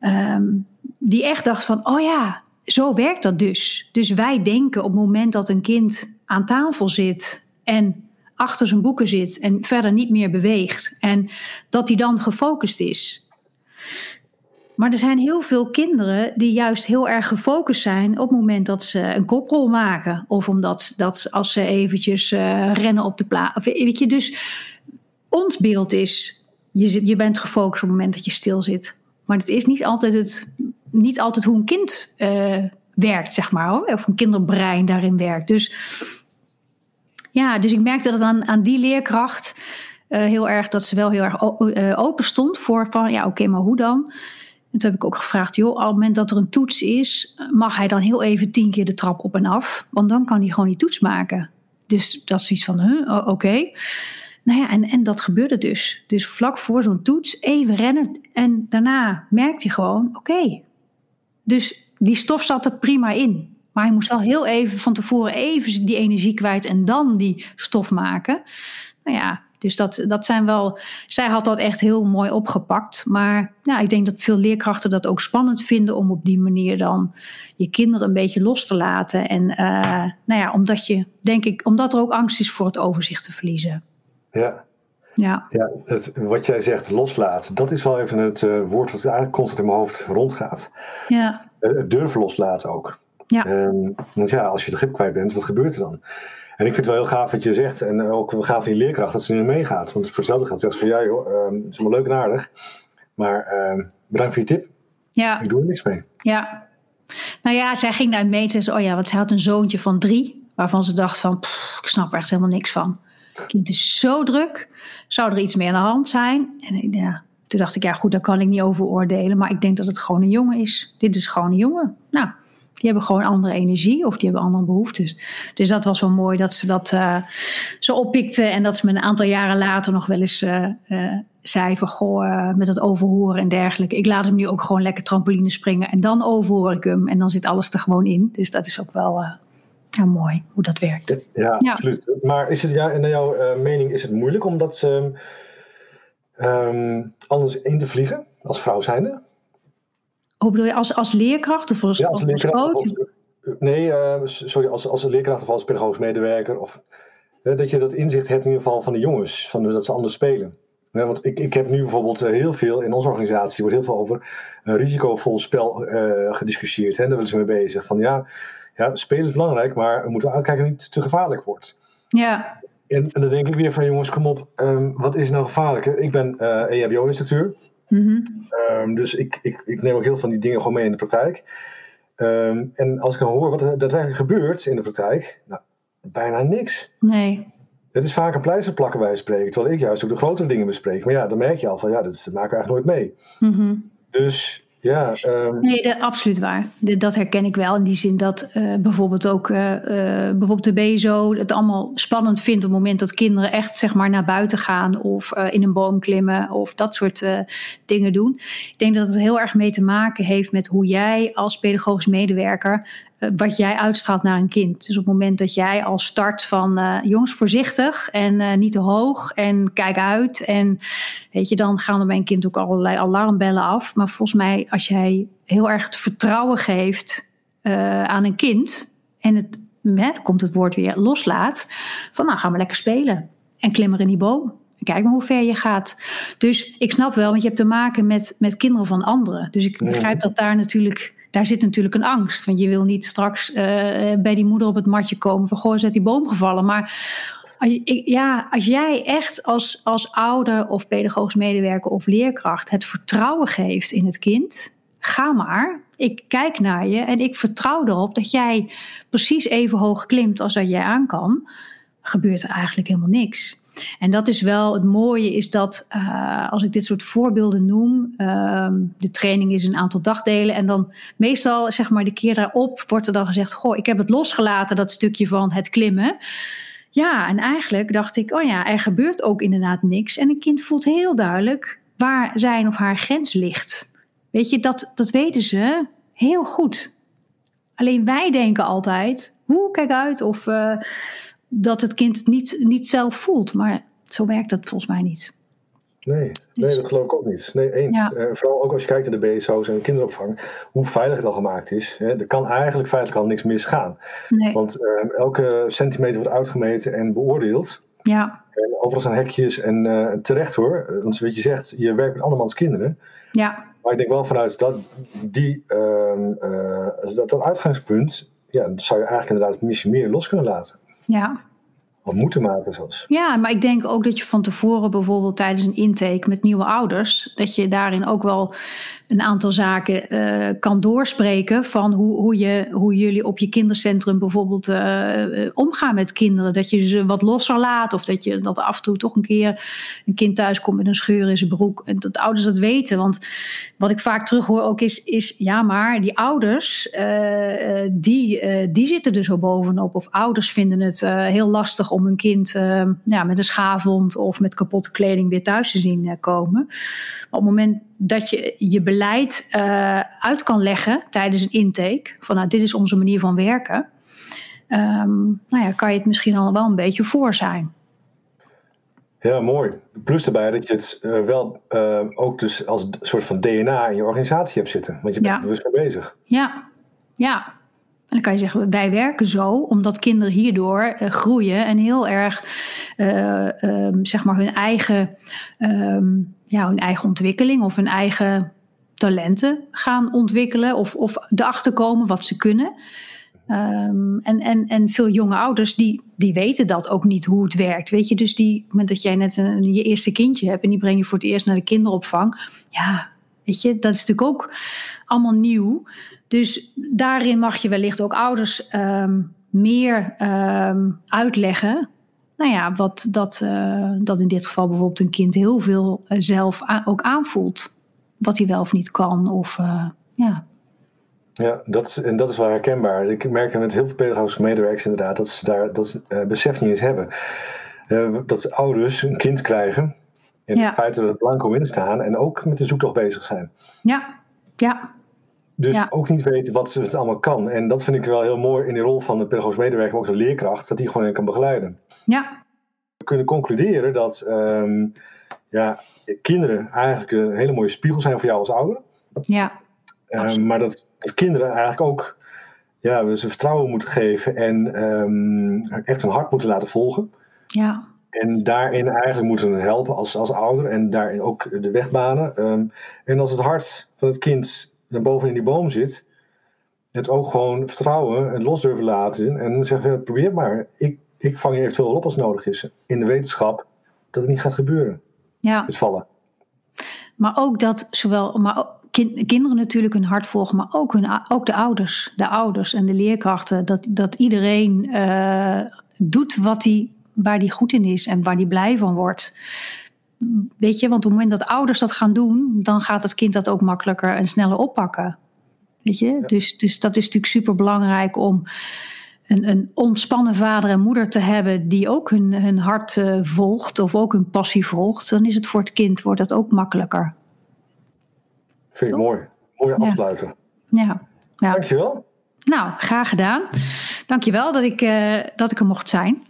Um, die echt dacht van, oh ja, zo werkt dat dus. Dus wij denken op het moment dat een kind aan tafel zit en achter zijn boeken zit en verder niet meer beweegt en dat hij dan gefocust is. Maar er zijn heel veel kinderen die juist heel erg gefocust zijn op het moment dat ze een koprol maken. Of omdat dat als ze eventjes uh, rennen op de plaats. Weet je, dus ons beeld is, je, je bent gefocust op het moment dat je stil zit. Maar het is niet altijd, het, niet altijd hoe een kind uh, werkt, zeg maar. Of een kinderbrein daarin werkt. Dus ja, dus ik merkte dat aan, aan die leerkracht uh, heel erg, dat ze wel heel erg open stond voor van, ja oké, maar hoe dan? En toen heb ik ook gevraagd, joh, op het moment dat er een toets is, mag hij dan heel even tien keer de trap op en af? Want dan kan hij gewoon die toets maken. Dus dat is iets van, huh, oké. Nou ja, en, en dat gebeurde dus. Dus vlak voor zo'n toets even rennen en daarna merkte hij gewoon, oké. Dus die stof zat er prima in. Maar hij moest wel heel even van tevoren even die energie kwijt en dan die stof maken. Nou ja, dus dat, dat zijn wel. Zij had dat echt heel mooi opgepakt. Maar ja, ik denk dat veel leerkrachten dat ook spannend vinden om op die manier dan je kinderen een beetje los te laten. En uh, nou ja, omdat je, denk ik, omdat er ook angst is voor het overzicht te verliezen. Ja. Ja, ja het, wat jij zegt, loslaten, dat is wel even het uh, woord wat eigenlijk constant in mijn hoofd rondgaat. Ja. Uh, durven loslaten ook. Ja. Um, want ja, als je het grip kwijt bent, wat gebeurt er dan? En ik vind het wel heel gaaf wat je zegt. En ook wel gaaf van je leerkracht dat ze nu meegaat. Want voor hetzelfde gaat zegt van ja joh, um, het is allemaal leuk en aardig. Maar um, bedankt voor je tip. Ja. Ik doe er niks mee. Ja. Nou ja, zij ging naar mee en zei, oh ja, want ze had een zoontje van drie. Waarvan ze dacht van, pff, ik snap er echt helemaal niks van. Kind is zo druk. Zou er iets meer aan de hand zijn? En ja, toen dacht ik, ja goed, daar kan ik niet over oordelen. Maar ik denk dat het gewoon een jongen is. Dit is gewoon een jongen. Nou, die hebben gewoon andere energie of die hebben andere behoeftes. Dus dat was wel mooi dat ze dat uh, zo oppikte. En dat ze me een aantal jaren later nog wel eens uh, uh, zei van... Goh, met het overhoren en dergelijke. Ik laat hem nu ook gewoon lekker trampoline springen. En dan overhoor ik hem. En dan zit alles er gewoon in. Dus dat is ook wel ja, mooi hoe dat werkt. Ja, ja, absoluut. Maar is het, ja, naar jouw mening is het moeilijk om dat um, anders in te vliegen als vrouw zijnde? Hoe bedoel je, als, als leerkracht of als, ja, als, coach? Nee, uh, sorry, als, als leerkracht of als pedagogisch medewerker. Of, uh, dat je dat inzicht hebt in ieder geval van de jongens, van, dat ze anders spelen. Want ik, ik heb nu bijvoorbeeld uh, heel veel, in onze organisatie wordt heel veel over risicovol spel gediscussieerd. Hè, daar willen ze mee bezig. Van ja, ja, spelen is belangrijk, maar we moeten uitkijken dat het niet te gevaarlijk wordt. Ja. En, en dan denk ik weer van jongens, kom op, um, wat is nou gevaarlijk? Ik ben EHBO-instructeur. Mm -hmm. um, dus ik, ik, ik, neem ook heel veel van die dingen gewoon mee in de praktijk. Um, en als ik dan hoor wat er daadwerkelijk gebeurt in de praktijk, nou, bijna niks. Nee. Het is vaak een pleister plakken wij spreken, terwijl ik juist ook de grotere dingen bespreek. Maar ja, dan merk je al van ja, dat maken we eigenlijk nooit mee. Mm -hmm. Dus ja. Um... Nee, de, absoluut waar. Dat herken ik wel in die zin dat uh, bijvoorbeeld ook uh, uh, bijvoorbeeld de BSO het allemaal spannend vindt op het moment dat kinderen echt zeg maar naar buiten gaan of in een boom klimmen of dat soort dingen doen. Ik denk dat het heel erg mee te maken heeft met hoe jij als pedagogisch medewerker wat jij uitstraalt naar een kind. Dus op het moment dat jij al start van uh, jongens voorzichtig en uh, niet te hoog en kijk uit en weet je, dan gaan er bij een kind ook allerlei alarmbellen af. Maar volgens mij als jij heel erg het vertrouwen geeft uh, aan een kind en het, hè, komt het woord weer loslaat, van nou gaan we lekker spelen en klimmen in die boom. Kijk maar hoe ver je gaat. Dus ik snap wel, want je hebt te maken met, met kinderen van anderen. Dus ik begrijp dat daar natuurlijk daar zit natuurlijk een angst. Want je wil niet straks uh, bij die moeder op het matje komen van goh, is uit die boom gevallen. Maar ja, als jij echt als, als ouder of pedagogisch medewerker of leerkracht het vertrouwen geeft in het kind, ga maar. Ik kijk naar je en ik vertrouw erop dat jij precies even hoog klimt als dat jij aan kan. Gebeurt er eigenlijk helemaal niks. En dat is wel het mooie, is dat uh, als ik dit soort voorbeelden noem, uh, de training is een aantal dagdelen en dan meestal zeg maar de keer daarop wordt er dan gezegd, goh, ik heb het losgelaten, dat stukje van het klimmen. Ja, en eigenlijk dacht ik, oh ja, er gebeurt ook inderdaad niks en een kind voelt heel duidelijk waar zijn of haar grens ligt. Weet je, dat, dat weten ze heel goed. Alleen wij denken altijd, hoe kijk uit of... Uh, dat het kind het niet, niet zelf voelt. Maar zo werkt dat volgens mij niet. Nee, nee dat geloof ik ook niet. Nee, eens. Ja. Uh, vooral ook als je kijkt naar de BSO's en de kinderopvang, hoe veilig het al gemaakt is. Hè, er kan eigenlijk feitelijk al niks misgaan. Nee. Want uh, elke centimeter wordt uitgemeten en beoordeeld. Ja. En overal zijn hekjes en uh, terecht hoor. Want wat je zegt, je werkt met andermans kinderen. Ja. Maar ik denk wel vanuit dat, die, ehm, eh, dat, dat uitgangspunt, ja, dat zou je eigenlijk inderdaad misschien meer los kunnen laten. Ja, Of moeten zelfs. Ja, maar ik denk ook dat je van tevoren bijvoorbeeld tijdens een intake met nieuwe ouders, dat je daarin ook wel een aantal zaken eh, kan doorspreken van hoe, hoe, je, hoe jullie op je kindercentrum bijvoorbeeld eh, eh, omgaan met kinderen. Dat je ze wat losser laat of dat je dat af en toe toch een keer een kind thuis komt met een scheur in zijn broek. En dat ouders dat weten. Want wat ik vaak terughoor ook is, is ja maar die ouders, die, die zitten er zo bovenop. Of ouders vinden het heel lastig om hun kind eh, ja, met een schaafwond of met kapotte kleding weer thuis te zien eh, komen. Maar op het moment dat je je beleid eh, uit kan leggen tijdens een intake, van nou, dit is onze manier van werken, ehm, nou ja, kan je het misschien al wel een beetje voor zijn. Ja, mooi. Plus daarbij dat je het eh, wel ook dus als soort van DNA in je organisatie hebt zitten. Want je bent Ja. er bewust mee bezig. Ja, ja. Dan kan je zeggen, wij werken zo omdat kinderen hierdoor eh, groeien en heel erg eh, ehm, zeg maar hun eigen, ehm, ja, hun eigen ontwikkeling of hun eigen talenten gaan ontwikkelen of, of erachter komen wat ze kunnen. Ehm, en, en, en veel jonge ouders die, die weten dat ook niet hoe het werkt. Weet je, dus die, moment dat jij net een, je eerste kindje hebt en die breng je voor het eerst naar de kinderopvang. Ja, weet je, dat is natuurlijk ook allemaal nieuw. Dus daarin mag je wellicht ook ouders ehm, meer ehm, uitleggen. Nou ja, wat dat, eh, dat in dit geval bijvoorbeeld een kind heel veel eh, zelf ook aanvoelt. Wat hij wel of niet kan. Of eh, ja, Ja, dat is, en dat is wel herkenbaar. Ik merk met heel veel pedagogische medewerkers inderdaad dat ze daar dat besef niet eens hebben. Dat ouders een kind krijgen en Ja. in feite er blanco in staan en ook met de zoektocht bezig zijn. ja, ja, Dus Ja. ook niet weten wat ze het allemaal kan. En dat vind ik wel heel mooi in die rol van de pedagogisch medewerker, maar ook de leerkracht, dat die gewoon kan begeleiden. ja, We kunnen concluderen dat ehm, ja, kinderen eigenlijk een hele mooie spiegel zijn voor jou als ouder. ja, Ehm, maar dat, dat kinderen eigenlijk ook ja, we ze vertrouwen moeten geven en ehm, echt hun hart moeten laten volgen. ja, En daarin eigenlijk moeten helpen als, als ouder en daarin ook de weg banen. En als het hart van het kind naar boven in die boom zit, het ook gewoon vertrouwen en los durven laten. En dan zeggen we, probeer maar. Ik, ik vang je eventueel op als nodig is. In de wetenschap dat het niet gaat gebeuren, ja. het vallen. Maar ook dat zowel maar ook kin- kinderen natuurlijk hun hart volgen, maar ook, hun, ook de ouders, de ouders en de leerkrachten. Dat, dat iedereen eh, doet wat hij, waar hij goed in is en waar hij blij van wordt. Weet je, want op het moment dat ouders dat gaan doen, dan gaat het kind dat ook makkelijker en sneller oppakken. Weet je, dus, dus dat is natuurlijk super belangrijk om een, een ontspannen vader en moeder te hebben die ook hun, hun hart eh, volgt of ook hun passie volgt. Dan is het voor het kind wordt dat ook makkelijker. Vind ik Toch? mooi. Mooi Ja. afsluiten. Ja. ja. Dankjewel. Nou, graag gedaan. Dankjewel dat ik, eh, dat ik er mocht zijn.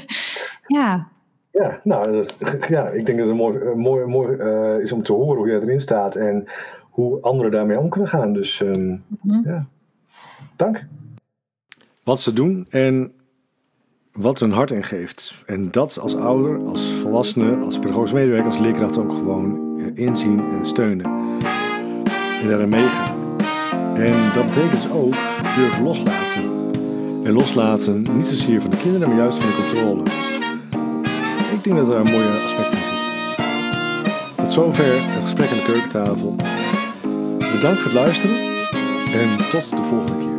ja, Ja, nou, dat, ja, ik denk dat het mooi, mooi, mooi eh, is om te horen hoe jij erin staat en hoe anderen daarmee om kunnen gaan. Dus ehm, Mhm. ja, dank. wat ze doen en wat hun hart ingeeft. En dat als ouder, als volwassene, als pedagogisch medewerker, als leerkracht ook gewoon eh, inzien en steunen. En daarin meegaan. En dat betekent dus ook durven loslaten. En loslaten niet zozeer van de kinderen, maar juist van de controle. Ik denk dat daar een mooie aspect in zit. Tot zover het gesprek aan de keukentafel. Bedankt voor het luisteren en tot de volgende keer.